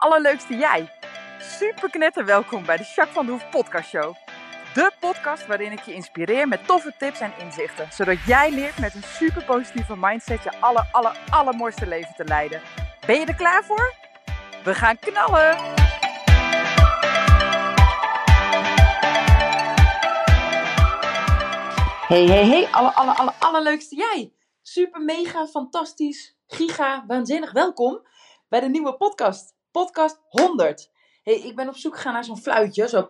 allerleukste jij. Super knetter welkom bij de Jacques van de Hoef podcast show. De podcast waarin ik je inspireer met toffe tips en inzichten. Zodat jij leert met een super positieve mindset je aller, aller, allermooiste leven te leiden. Ben je er klaar voor? We gaan knallen! Hey, hey, hey, alle, alle, alle, allerleukste jij. Super, mega, fantastisch, giga, waanzinnig welkom bij de nieuwe podcast. Podcast 100. Hey, ik ben op zoek gegaan naar zo'n fluitje, zo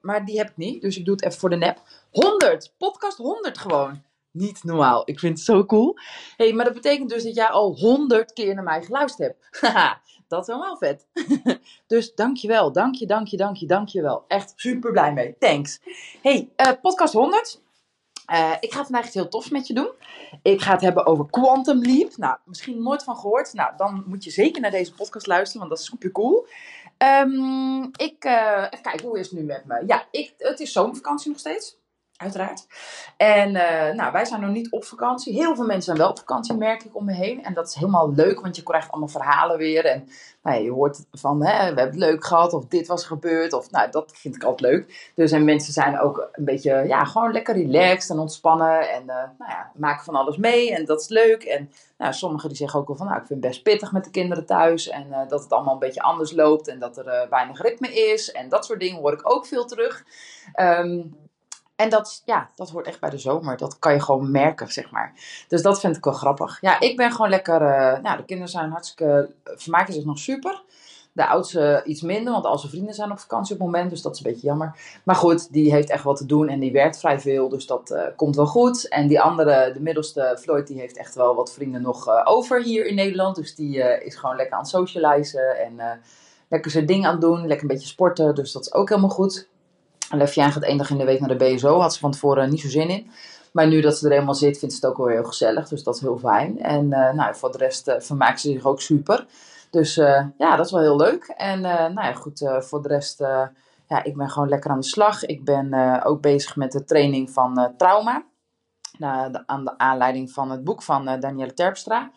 maar die heb ik niet, dus ik doe het even voor de nep. 100, podcast 100 gewoon. Niet normaal, ik vind het zo cool. hey, maar dat betekent dus dat jij al 100 keer naar mij geluisterd hebt. Haha, dat is helemaal vet. dus dankjewel, dank je, dank je, dank je, dank je wel. Echt super blij mee, thanks. hey, uh, podcast 100. Uh, ik ga vandaag iets heel tofs met je doen. Ik ga het hebben over Quantum Leap. Nou, misschien nooit van gehoord. Nou, dan moet je zeker naar deze podcast luisteren, want dat is super cool. Um, ik, uh, even hoe is het nu met me? Ja, ik, het is zomervakantie nog steeds. Uiteraard. En uh, nou, wij zijn nog niet op vakantie. Heel veel mensen zijn wel op vakantie, merk ik om me heen. En dat is helemaal leuk, want je krijgt allemaal verhalen weer. En nou, je hoort van, hè, we hebben het leuk gehad, of dit was gebeurd. Of, nou, dat vind ik altijd leuk. Dus en mensen zijn ook een beetje, ja, gewoon lekker relaxed en ontspannen. En uh, nou ja, maken van alles mee. En dat is leuk. En nou, sommigen die zeggen ook wel van, nou, ik vind het best pittig met de kinderen thuis. En uh, dat het allemaal een beetje anders loopt. En dat er weinig ritme is. En dat soort dingen hoor ik ook veel terug. Um, en dat, ja, dat hoort echt bij de zomer. Dat kan je gewoon merken, zeg maar. Dus dat vind ik wel grappig. Ja, ik ben gewoon lekker. Uh, nou, de kinderen zijn hartstikke. vermaken zich nog super. De oudste iets minder, want al zijn vrienden zijn op vakantie op het moment. Dus dat is een beetje jammer. Maar goed, die heeft echt wat te doen en die werkt vrij veel. Dus dat uh, komt wel goed. En die andere, de middelste, Floyd, die heeft echt wel wat vrienden nog over hier in Nederland. Dus die is gewoon lekker aan het socializen. En lekker zijn ding aan het doen. Lekker een beetje sporten. Dus dat is ook helemaal goed. Lefjaan gaat één dag in de week naar de BSO. Had ze van tevoren niet zo zin in. Maar nu dat ze er helemaal zit, vindt ze het ook wel heel gezellig. Dus dat is heel fijn. En uh, nou, voor de rest uh, vermaakt ze zich ook super. Dus uh, ja, dat is wel heel leuk. En nou ja, goed, voor de rest, ja, ik ben gewoon lekker aan de slag. Ik ben ook bezig met de training van trauma. Aan de aanleiding van het boek van Danielle Terpstra.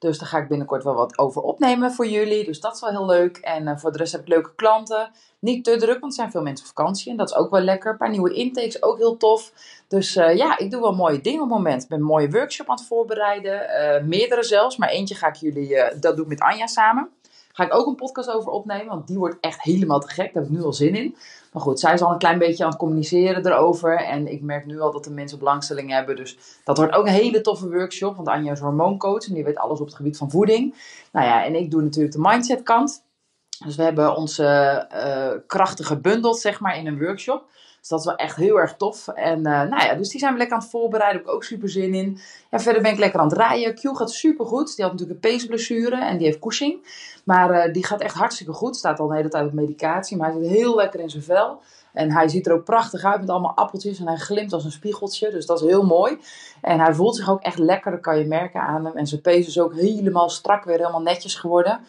Dus daar ga ik binnenkort wel wat over opnemen voor jullie. Dus dat is wel heel leuk. En uh, voor de rest heb ik leuke klanten. Niet te druk, want er zijn veel mensen op vakantie. En dat is ook wel lekker. Paar nieuwe intakes, ook heel tof. Dus uh, ja, ik doe wel mooie dingen op het moment. Ik ben een mooie workshop aan het voorbereiden. Uh, meerdere zelfs. Maar eentje ga ik jullie, dat doe ik met Anja samen. Ga ik ook een podcast over opnemen. Want die wordt echt helemaal te gek. Daar heb ik nu al zin in. Maar goed, zij is al een klein beetje aan het communiceren erover. En ik merk nu al dat de mensen belangstelling hebben. Dus dat wordt ook een hele toffe workshop. Want Anja is hormooncoach en die weet alles op het gebied van voeding. Nou ja, en ik doe natuurlijk de mindset kant. Dus we hebben onze uh, krachten gebundeld, zeg maar, in een workshop. Dus dat is wel echt heel erg tof. En uh, nou ja, dus die zijn we lekker aan het voorbereiden. Heb ik ook super zin in. Ja, verder ben ik lekker aan het rijden. Q gaat super goed. Die had natuurlijk een peesblessure en die heeft Cushing. Maar uh, die gaat echt hartstikke goed. Staat al een hele tijd op medicatie. Maar hij zit heel lekker in zijn vel. En hij ziet er ook prachtig uit met allemaal appeltjes. En hij glimt als een spiegeltje. Dus dat is heel mooi. En hij voelt zich ook echt lekker. Dat kan je merken aan hem. En zijn pees is ook helemaal strak weer. Helemaal netjes geworden.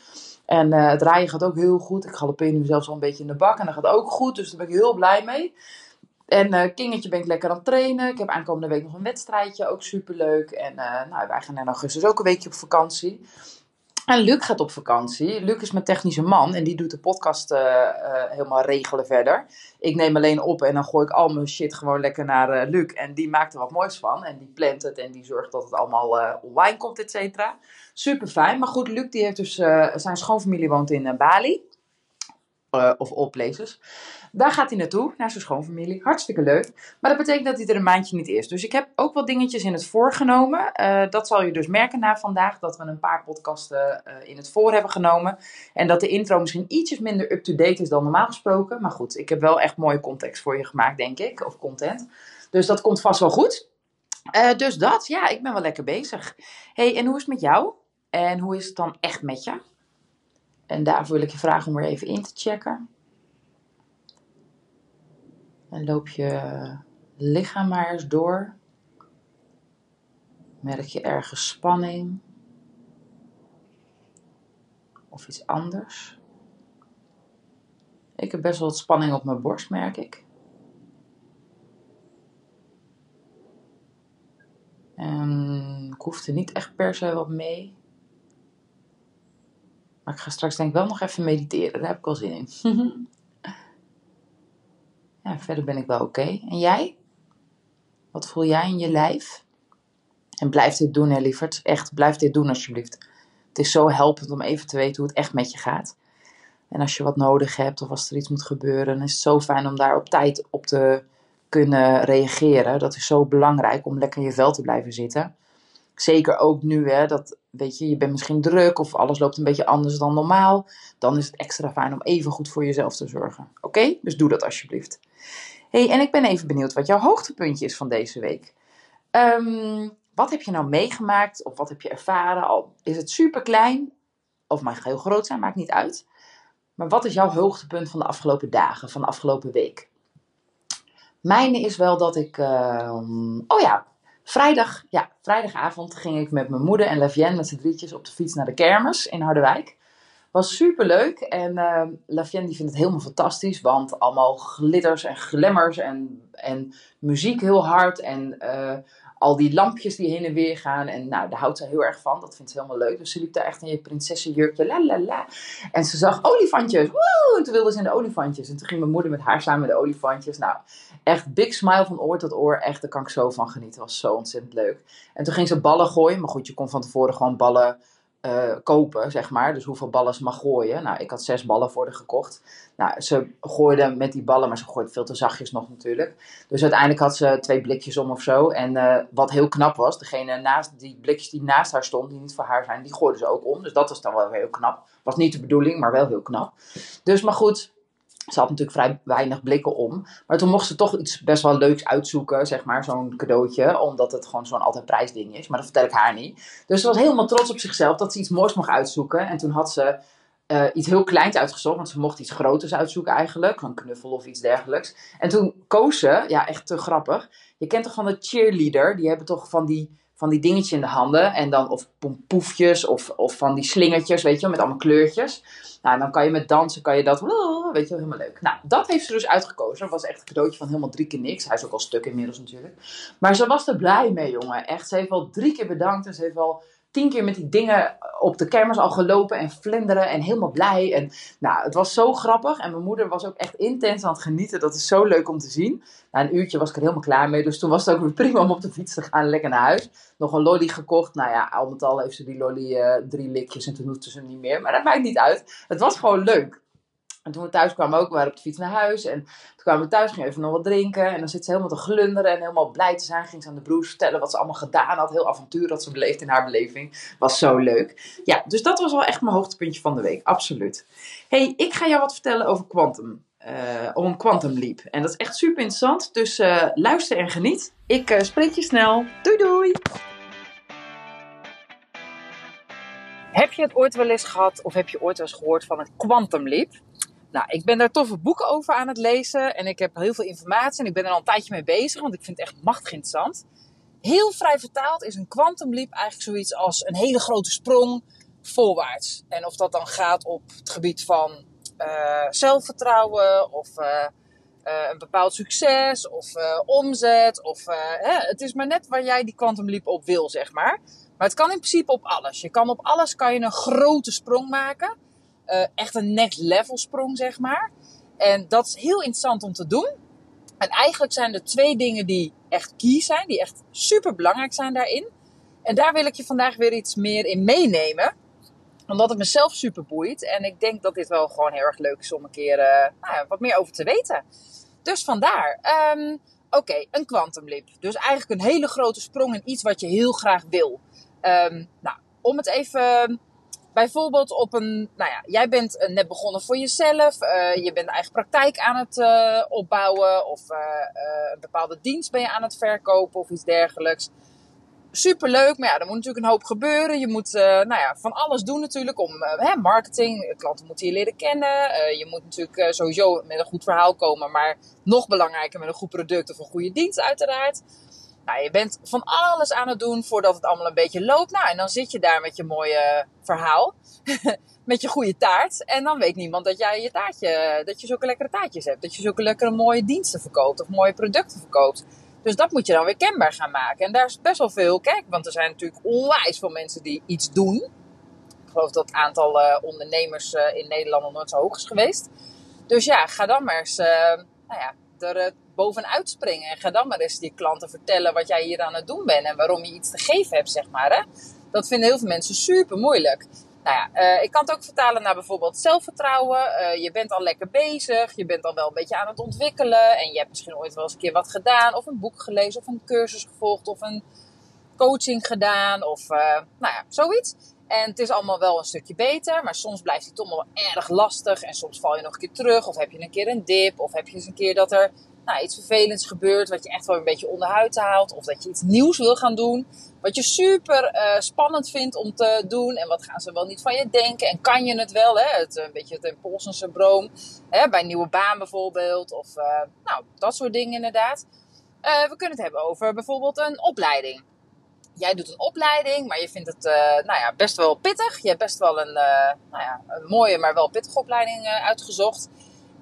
En uh, het rijden gaat ook heel goed. Ik galoppeer nu zelfs al een beetje in de bak. En dat gaat ook goed. Dus daar ben ik heel blij mee. En uh, Kingetje ben ik lekker aan het trainen. Ik heb aankomende week nog een wedstrijdje. Ook superleuk. En uh, nou, wij gaan in augustus ook een weekje op vakantie. En Luc gaat op vakantie. Luc is mijn technische man en die doet de podcast uh, uh, helemaal regelen verder. Ik neem alleen op en dan gooi ik al mijn shit gewoon lekker naar uh, Luc. En die maakt er wat moois van. En die plant het en die zorgt dat het allemaal online komt, et cetera. Super fijn. Maar goed, Luc die heeft dus, zijn schoonfamilie woont in Bali. Of all places. Daar gaat hij naartoe, naar zijn schoonfamilie. Hartstikke leuk. Maar dat betekent dat hij er een maandje niet is. Dus ik heb ook wat dingetjes in het voorgenomen. Uh, dat zal je dus merken na vandaag. Dat we een paar podcasten uh, in het voor hebben genomen. En dat de intro misschien ietsjes minder up-to-date is dan normaal gesproken. Maar goed, ik heb wel echt mooie context voor je gemaakt, denk ik. Of content. Dus dat komt vast wel goed. Dus dat, ja, ik ben wel lekker bezig. hey, en hoe is het met jou? En hoe is het dan echt met je? En daarvoor wil ik je vragen om er even in te checken. En loop je lichaam maar eens door. Merk je ergens spanning of iets anders? Ik heb best wel wat spanning op mijn borst, merk ik. En ik hoef er niet echt per se wat mee. Ik ga straks denk ik wel nog even mediteren. Daar heb ik wel zin in. ja, verder ben ik wel oké. En jij? Wat voel jij in je lijf? En blijf dit doen, hè, lieverd. Echt, blijf dit doen alsjeblieft. Het is zo helpend om even te weten hoe het echt met je gaat. En als je wat nodig hebt of als er iets moet gebeuren, dan is het zo fijn om daar op tijd op te kunnen reageren. Dat is zo belangrijk om lekker in je vel te blijven zitten. Zeker ook nu, hè, dat weet je, je bent misschien druk of alles loopt een beetje anders dan normaal. Dan is het extra fijn om even goed voor jezelf te zorgen. Oké? Dus doe dat alsjeblieft. hey, en ik ben even benieuwd wat jouw hoogtepuntje is van deze week. Ehm, wat heb je nou meegemaakt of wat heb je ervaren? Al is het super klein of mag heel groot zijn, maakt niet uit. Maar wat is jouw hoogtepunt van de afgelopen dagen, van de afgelopen week? Mijne is wel dat ik. Ehm, oh ja, vrijdag, ja, vrijdagavond ging ik met mijn moeder en Lavienne met z'n drietjes op de fiets naar de kermis in Harderwijk. Was super leuk en uh, die vindt het helemaal fantastisch, want allemaal glitters en glemmers en, en muziek heel hard en uh, al die lampjes die heen en weer gaan. En nou, daar houdt ze heel erg van. Dat vindt ze helemaal leuk. Dus ze liep daar echt in je prinsessenjurkje. La la la. En ze zag olifantjes. Woe! En toen wilde ze in de olifantjes. En toen ging mijn moeder met haar samen de olifantjes. Nou, echt big smile van oor tot oor. Echt, daar kan ik zo van genieten. was zo ontzettend leuk. En toen ging ze ballen gooien. Maar goed, je kon van tevoren gewoon ballen uh, kopen, zeg maar. Dus hoeveel ballen mag gooien. Nou, ik had zes ballen voor de gekocht. Nou, ze gooide met die ballen, maar ze gooide veel te zachtjes nog natuurlijk. Dus uiteindelijk had ze twee blikjes om of zo. En uh, wat heel knap was, degene naast, die blikjes die naast haar stond, die niet voor haar zijn, die gooide ze ook om. Dus dat was dan wel heel knap. Was niet de bedoeling, maar wel heel knap. Dus, maar goed, ze had natuurlijk vrij weinig blikken om. Maar toen mocht ze toch iets best wel leuks uitzoeken, zeg maar, zo'n cadeautje. Omdat het gewoon zo'n altijd prijsding is. Maar dat vertel ik haar niet. Dus ze was helemaal trots op zichzelf dat ze iets moois mocht uitzoeken. En toen had ze uh, iets heel kleins uitgezocht. Want ze mocht iets groters uitzoeken eigenlijk. Een knuffel of iets dergelijks. En toen koos ze, ja echt te grappig. Je kent toch van de cheerleader? Die hebben toch van die van die dingetjes in de handen. En dan of pompoefjes of, of van die slingertjes, weet je met allemaal kleurtjes. Nou, dan kan je met dansen, kan je dat, weet je wel, helemaal leuk. Nou, dat heeft ze dus uitgekozen. Dat was echt een cadeautje van helemaal drie keer niks. Hij is ook al stuk inmiddels natuurlijk. Maar ze was er blij mee, jongen. Echt, ze heeft wel drie keer bedankt en ze heeft wel tien keer met die dingen op de kermis al gelopen en vlinderen en helemaal blij. En nou, het was zo grappig. En mijn moeder was ook echt intens aan het genieten. Dat is zo leuk om te zien. Na een uurtje was ik er helemaal klaar mee. Dus toen was het ook weer prima om op de fiets te gaan lekker naar huis. Nog een lolly gekocht. Nou ja, al met al heeft ze die lolly uh, drie likjes en toen hoefde ze niet meer. Maar dat maakt niet uit. Het was gewoon leuk. En toen we thuis kwamen ook, we waren op de fiets naar huis. En toen kwamen we thuis, gingen even nog wat drinken. En dan zit ze helemaal te glunderen en helemaal blij te zijn. Ging ze aan de broers vertellen wat ze allemaal gedaan had. Heel avontuur dat ze beleefd in haar beleving. Was zo leuk. Ja, dus dat was wel echt mijn hoogtepuntje van de week. Absoluut. hey, ik ga jou wat vertellen over Quantum. Uh, om Quantum Leap. En dat is echt super interessant. Dus uh, luister en geniet. Ik uh, spreek je snel. Doei doei! Heb je het ooit wel eens gehad of heb je ooit wel eens gehoord van het Quantum Leap? Nou, ik ben daar toffe boeken over aan het lezen en ik heb heel veel informatie en ik ben er al een tijdje mee bezig, want ik vind het echt machtig interessant. Heel vrij vertaald is een quantum leap eigenlijk zoiets als een hele grote sprong voorwaarts. En of dat dan gaat op het gebied van uh, zelfvertrouwen of uh, uh, een bepaald succes of omzet. Of, hè, het is maar net waar jij die quantum leap op wil, zeg maar. Maar het kan in principe op alles. Je kan op alles kan je een grote sprong maken uh, echt een next level sprong, zeg maar. En dat is heel interessant om te doen. En eigenlijk zijn er twee dingen die echt key zijn, die echt super belangrijk zijn daarin. En daar wil ik je vandaag weer iets meer in meenemen. Omdat het mezelf super boeit. En ik denk dat dit wel gewoon heel erg leuk is om een keer uh, nou ja, wat meer over te weten. Dus vandaar. Um, Oké, een quantum leap. Dus eigenlijk een hele grote sprong in iets wat je heel graag wil. Um, nou, om het even Bijvoorbeeld op een, nou ja, jij bent eh, net begonnen voor jezelf. Uh, je bent eigen praktijk aan het uh, opbouwen. Of een bepaalde dienst ben je aan het verkopen of iets dergelijks. Superleuk, maar ja, er moet natuurlijk een hoop gebeuren. Je moet nou ja, van alles doen natuurlijk om hè, marketing. Klanten moeten je leren kennen. je moet natuurlijk sowieso met een goed verhaal komen. Maar nog belangrijker met een goed product of een goede dienst uiteraard. Nou, je bent van alles aan het doen voordat het allemaal een beetje loopt. Nou, en dan zit je daar met je mooie verhaal. met je goede taart. En dan weet niemand dat jij je taartje, dat je zulke lekkere taartjes hebt. Dat je zulke lekkere mooie diensten verkoopt of mooie producten verkoopt. Dus dat moet je dan weer kenbaar gaan maken. En daar is best wel veel, kijk, want er zijn natuurlijk onwijs veel mensen die iets doen. geloof dat het aantal ondernemers in Nederland nog nooit zo hoog is geweest. Dus ja, ga dan maar eens nou ja, er bovenuit springen. En ga dan maar eens die klanten vertellen wat jij hier aan het doen bent. En waarom je iets te geven hebt, zeg maar. Hè? Dat vinden heel veel mensen super moeilijk. Nou ja, uh, ik kan het ook vertalen naar bijvoorbeeld zelfvertrouwen. Uh, je bent al lekker bezig, je bent al wel een beetje aan het ontwikkelen. En je hebt misschien ooit wel eens een keer wat gedaan, of een boek gelezen, of een cursus gevolgd, of een coaching gedaan, of uh, nou ja, zoiets. En het is allemaal wel een stukje beter, maar soms blijft het toch wel erg lastig. En soms val je nog een keer terug, of heb je een keer een dip, of heb je eens een keer dat er nou, iets vervelends gebeurt, wat je echt wel een beetje onderhuid haalt. Of dat je iets nieuws wil gaan doen, wat je super uh, spannend vindt om te doen. En wat gaan ze wel niet van je denken? En kan je het wel? Hè? Het, een beetje het impulsensyndroom. Hè? Bij een nieuwe baan bijvoorbeeld. Of uh, nou, dat soort dingen inderdaad. We kunnen het hebben over bijvoorbeeld een opleiding. Jij doet een opleiding, maar je vindt het nou ja, best wel pittig. Je hebt best wel een, nou ja, een mooie, maar wel pittige opleiding uitgezocht.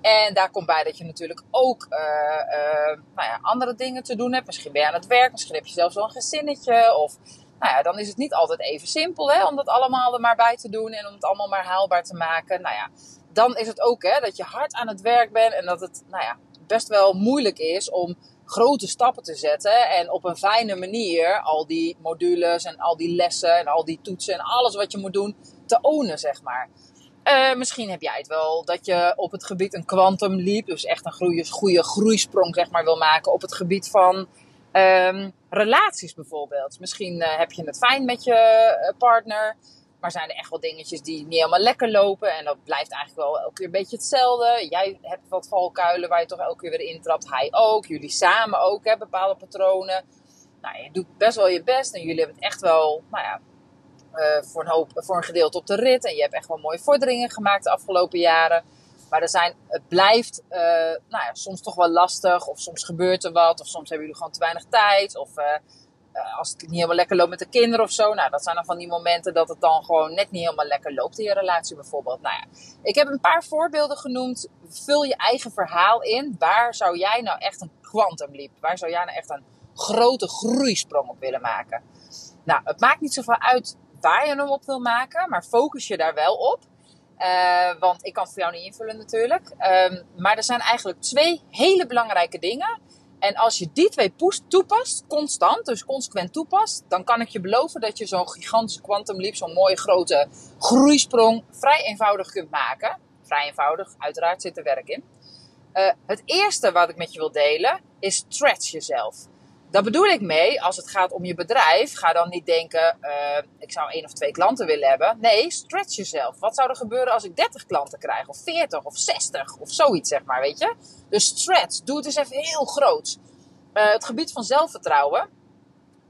En daar komt bij dat je natuurlijk ook uh, uh, nou ja, andere dingen te doen hebt. Misschien ben je aan het werk, misschien heb je zelfs wel een gezinnetje. Of nou ja, dan is het niet altijd even simpel hè, om dat allemaal er maar bij te doen en om het allemaal maar haalbaar te maken. Nou ja, dan is het ook hè, dat je hard aan het werk bent en dat het nou ja, best wel moeilijk is om grote stappen te zetten en op een fijne manier al die modules en al die lessen en al die toetsen en alles wat je moet doen te ownen, zeg maar. Uh, misschien heb jij het wel dat je op het gebied een quantum leap, dus echt een goede, goede groeisprong zeg maar, wil maken op het gebied van um, relaties bijvoorbeeld. Misschien uh, heb je het fijn met je eh, partner, maar zijn er echt wel dingetjes die niet helemaal lekker lopen en dat blijft eigenlijk wel elke keer een beetje hetzelfde. Jij hebt wat valkuilen waar je toch elke keer weer intrapt, hij ook, jullie samen ook, hè, bepaalde patronen. Nou, je doet best wel je best en jullie hebben het echt wel, nou ja, voor, een hoop, voor een gedeelte op de rit. En je hebt echt wel mooie vorderingen gemaakt de afgelopen jaren. Maar er zijn, het blijft uh, nou ja, soms toch wel lastig. Of soms gebeurt er wat. Of soms hebben jullie gewoon te weinig tijd. Of uh, als het niet helemaal lekker loopt met de kinderen of zo. Nou, dat zijn dan van die momenten dat het dan gewoon net niet helemaal lekker loopt in je relatie bijvoorbeeld. Nou ja, ik heb een paar voorbeelden genoemd. Vul je eigen verhaal in. Waar zou jij nou echt een quantum leap? Waar zou jij nou echt een grote groeisprong op willen maken? Nou, het maakt niet zoveel uit waar je hem op wil maken, maar focus je daar wel op. Uh, want ik kan het voor jou niet invullen natuurlijk. Um, maar er zijn eigenlijk twee hele belangrijke dingen. En als je die twee toepast, constant, dus consequent toepast, dan kan ik je beloven dat je zo'n gigantische quantum leap, zo'n mooie grote groeisprong, vrij eenvoudig kunt maken. Vrij eenvoudig, uiteraard zit er werk in. Uh, het eerste wat ik met je wil delen is stretch jezelf. Daar bedoel ik mee, als het gaat om je bedrijf, ga dan niet denken, uh, ik zou één of twee klanten willen hebben. Nee, stretch jezelf. Wat zou er gebeuren als ik 30 klanten krijg, of 40 of 60 of zoiets, zeg maar, weet je? Dus stretch, doe het eens even heel groot. Uh, het gebied van zelfvertrouwen.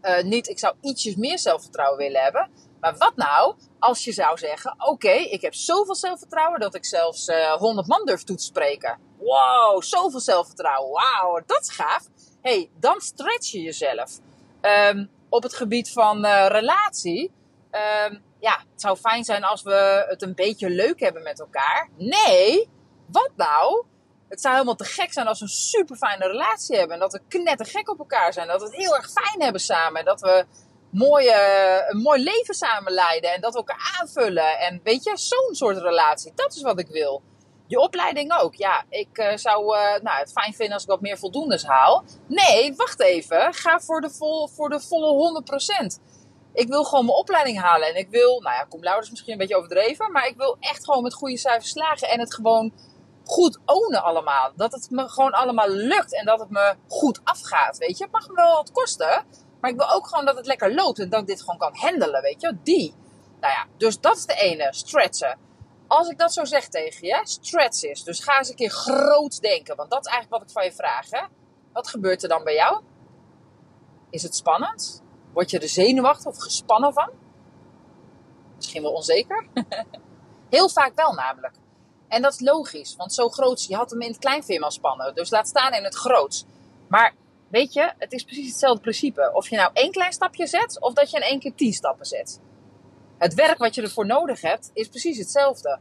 Uh, niet, ik zou ietsjes meer zelfvertrouwen willen hebben. Maar wat nou als je zou zeggen: Oké, ik heb zoveel zelfvertrouwen dat ik zelfs uh, 100 man durf toe te spreken. Wow, zoveel zelfvertrouwen. Wauw, dat is gaaf hey, dan stretch je jezelf. Um, op het gebied van uh, relatie, um, ja, het zou fijn zijn als we het een beetje leuk hebben met elkaar. Nee, wat nou? Het zou helemaal te gek zijn als we een super fijne relatie hebben. En dat we knettergek op elkaar zijn. Dat we het heel erg fijn hebben samen. Dat we mooie, een mooi leven samen leiden. En dat we elkaar aanvullen. En weet je, zo'n soort relatie. Dat is wat ik wil. Je opleiding ook. Ja, ik uh, zou uh, nou, het fijn vinden als ik wat meer voldoendes haal. Nee, wacht even. Ga voor de, vol, voor de volle 100%. Ik wil gewoon mijn opleiding halen. En ik wil, nou ja, cum laude is misschien een beetje overdreven. Maar ik wil echt gewoon met goede cijfers slagen. En het gewoon goed ownen allemaal. Dat het me gewoon allemaal lukt. En dat het me goed afgaat, weet je. Het mag me wel wat kosten. Maar ik wil ook gewoon dat het lekker loopt. En dat ik dit gewoon kan handelen, weet je. Die. Nou ja, dus dat is de ene. Stretchen als ik dat zo zeg tegen je, stretch is. Dus ga eens een keer groot denken. Want dat is eigenlijk wat ik van je vraag. Hè? Wat gebeurt er dan bij jou? Is het spannend? Word je er zenuwachtig of gespannen van? Misschien wel onzeker? Heel vaak wel namelijk. En dat is logisch, want zo groot, je had hem in het kleinfilm al spannen. Dus laat staan in het groots. Maar weet je, het is precies hetzelfde principe. Of je nou één klein stapje zet, of dat je in één keer tien stappen zet het werk wat je ervoor nodig hebt, is precies hetzelfde.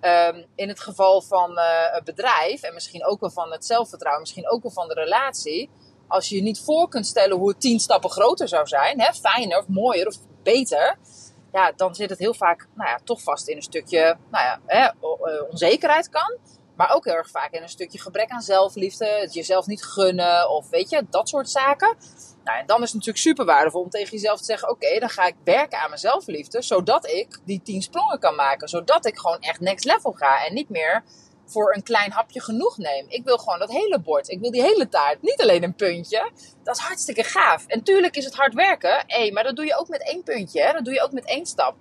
Um, in het geval van uh, het bedrijf en misschien ook wel van het zelfvertrouwen, misschien ook wel van de relatie. Als je je niet voor kunt stellen hoe het tien stappen groter zou zijn, hè, fijner of mooier of beter, ja, dan zit het heel vaak nou ja, toch vast in een stukje nou ja, hè, onzekerheid kan. Maar ook heel erg vaak in een stukje gebrek aan zelfliefde. Het jezelf niet gunnen of weet je, dat soort zaken. Nou, en dan is het natuurlijk super waardevol om tegen jezelf te zeggen: Oké, dan ga ik werken aan mijn zelfliefde. Zodat ik die tien sprongen kan maken. Zodat ik gewoon echt next level ga. En niet meer voor een klein hapje genoeg neem. Ik wil gewoon dat hele bord. Ik wil die hele taart. Niet alleen een puntje. Dat is hartstikke gaaf. En tuurlijk is het hard werken. Hé, maar dat doe je ook met één puntje. Hè? Dat doe je ook met één stap.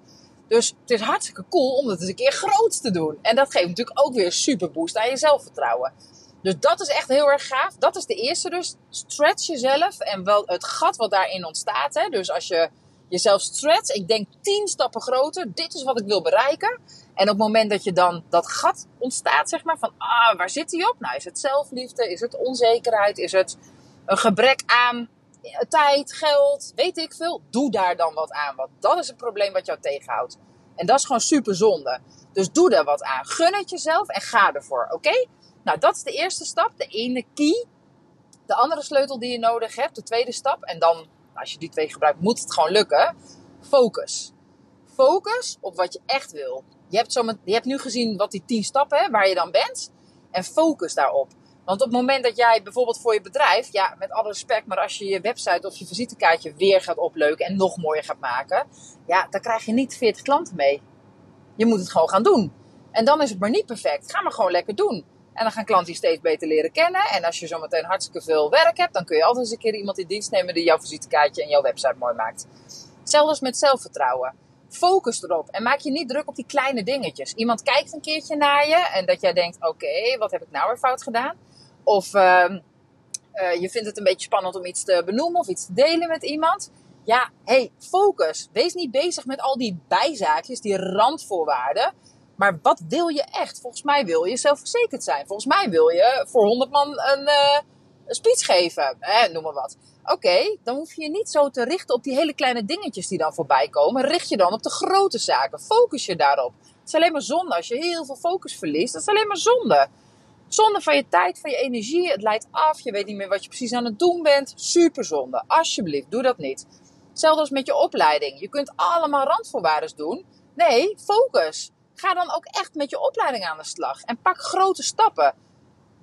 Dus het is hartstikke cool om het eens een keer groot te doen. En dat geeft natuurlijk ook weer super boost aan je zelfvertrouwen. Dus dat is echt heel erg gaaf. Dat is de eerste dus. Stretch jezelf en wel het gat wat daarin ontstaat. Hè? Dus als je jezelf stretch, ik denk tien stappen groter. Dit is wat ik wil bereiken. En op het moment dat je dan dat gat ontstaat, zeg maar, van ah, waar zit die op? Nou, is het zelfliefde? Is het onzekerheid? Is het een gebrek aan tijd, geld, weet ik veel? Doe daar dan wat aan. Want dat is het probleem wat jou tegenhoudt. En dat is gewoon super zonde. Dus doe daar wat aan. Gun het jezelf en ga ervoor, oké? Nou, dat is de eerste stap, de ene key. De andere sleutel die je nodig hebt, de tweede stap. En dan, als je die twee gebruikt, moet het gewoon lukken. Focus. Focus op wat je echt wil. Je hebt, zo met, je hebt nu gezien wat die tien stappen, waar je dan bent. En focus daarop. Want op het moment dat jij bijvoorbeeld voor je bedrijf, ja, met alle respect, maar als je je website of je visitekaartje weer gaat opleuken en nog mooier gaat maken, ja, dan krijg je niet 40 klanten mee. Je moet het gewoon gaan doen. En dan is het maar niet perfect. Ga maar gewoon lekker doen. En dan gaan klanten je steeds beter leren kennen. En als je zometeen hartstikke veel werk hebt, dan kun je altijd eens een keer iemand in dienst nemen die jouw visitekaartje en jouw website mooi maakt. Hetzelfde met zelfvertrouwen. Focus erop en maak je niet druk op die kleine dingetjes. Iemand kijkt een keertje naar je en dat jij denkt: oké, wat heb ik nou weer fout gedaan? Of uh, je vindt het een beetje spannend om iets te benoemen of iets te delen met iemand. Ja, hey, focus. Wees niet bezig met al die bijzaakjes, die randvoorwaarden. Maar wat wil je echt? Volgens mij wil je zelfverzekerd zijn. Volgens mij wil je voor 100 man een, uh, een speech geven. Eh, noem maar wat. Oké, dan hoef je je niet zo te richten op die hele kleine dingetjes die dan voorbij komen. Richt je dan op de grote zaken. Focus je daarop. Het is alleen maar zonde als je heel veel focus verliest. Dat is alleen maar zonde. Zonde van je tijd, van je energie. Het leidt af. Je weet niet meer wat je precies aan het doen bent. Super zonde. Alsjeblieft, doe dat niet. Hetzelfde als met je opleiding. Je kunt allemaal randvoorwaarden doen. Nee, focus. Ga dan ook echt met je opleiding aan de slag. En pak grote stappen.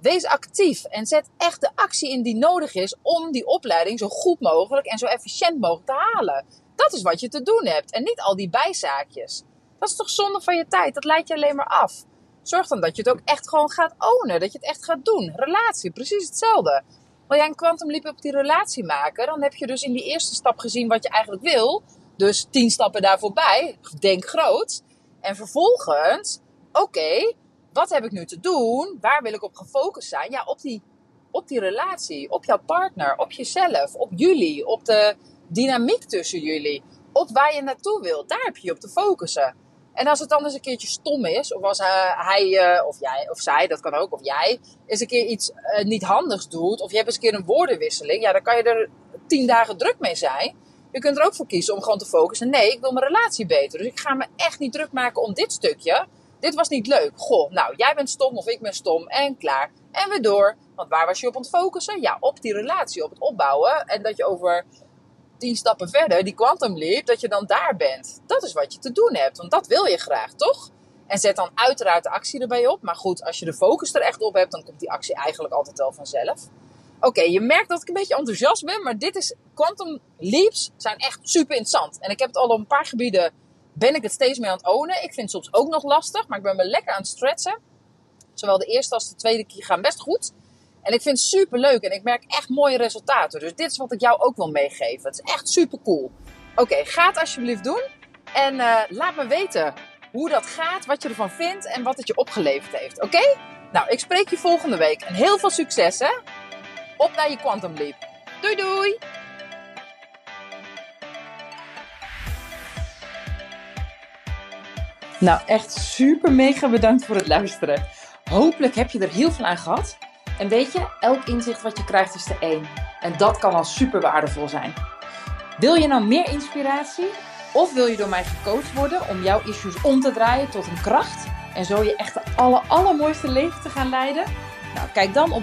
Wees actief en zet echt de actie in die nodig is om die opleiding zo goed mogelijk en zo efficiënt mogelijk te halen. Dat is wat je te doen hebt en niet al die bijzaakjes. Dat is toch zonde van je tijd? Dat leidt je alleen maar af. Zorg dan dat je het ook echt gewoon gaat ownen. Dat je het echt gaat doen. Relatie, precies hetzelfde. Wil jij een quantum leap op die relatie maken, dan heb je dus in die eerste stap gezien wat je eigenlijk wil. Dus tien stappen daar voorbij. Denk groot. En vervolgens, oké, wat heb ik nu te doen? Waar wil ik op gefocust zijn? Ja, op die, op die relatie, op jouw partner, op jezelf, op jullie, op de dynamiek tussen jullie, op waar je naartoe wilt. Daar heb je op te focussen. En als het dan eens een keertje stom is, of als hij, eh, of jij, of zij, dat kan ook, of jij, eens een keer iets uh, niet handigs doet, of je hebt eens een keer een woordenwisseling, ja, dan kan je er tien dagen druk mee zijn. Je kunt er ook voor kiezen om gewoon te focussen. Nee, ik wil mijn relatie beter. Dus ik ga me echt niet druk maken om dit stukje. Dit was niet leuk. Goh, nou, jij bent stom of ik ben stom en klaar. En weer door. Want waar was je op aan het focussen? Ja, op die relatie, op het opbouwen. En dat je over tien stappen verder, die quantum leap, dat je dan daar bent. Dat is wat je te doen hebt, want dat wil je graag, toch? En zet dan uiteraard de actie erbij op. Maar goed, als je de focus er echt op hebt, dan komt die actie eigenlijk altijd wel vanzelf. Oké, je merkt dat ik een beetje enthousiast ben, maar dit is, quantum leaps zijn echt super interessant. En ik heb het al op een paar gebieden, ben ik het steeds meer aan het ownen. Ik vind het soms ook nog lastig, maar ik ben me lekker aan het stretchen. Zowel de eerste als de tweede keer gaan best goed. En ik vind het super leuk en ik merk echt mooie resultaten. Dus dit is wat ik jou ook wil meegeven. Het is echt super cool. Oké, ga het alsjeblieft doen. En uh, laat me weten hoe dat gaat, wat je ervan vindt en wat het je opgeleverd heeft. Oké? Nou, ik spreek je volgende week. En heel veel succes hè. Op naar je Quantum Leap. Doei doei! Nou, echt super mega bedankt voor het luisteren. Hopelijk heb je er heel veel aan gehad. En weet je, elk inzicht wat je krijgt is de één. En dat kan al super waardevol zijn. Wil je nou meer inspiratie? Of wil je door mij gecoacht worden om jouw issues om te draaien tot een kracht? En zo je echt de aller, allermooiste leven te gaan leiden? Nou, kijk dan op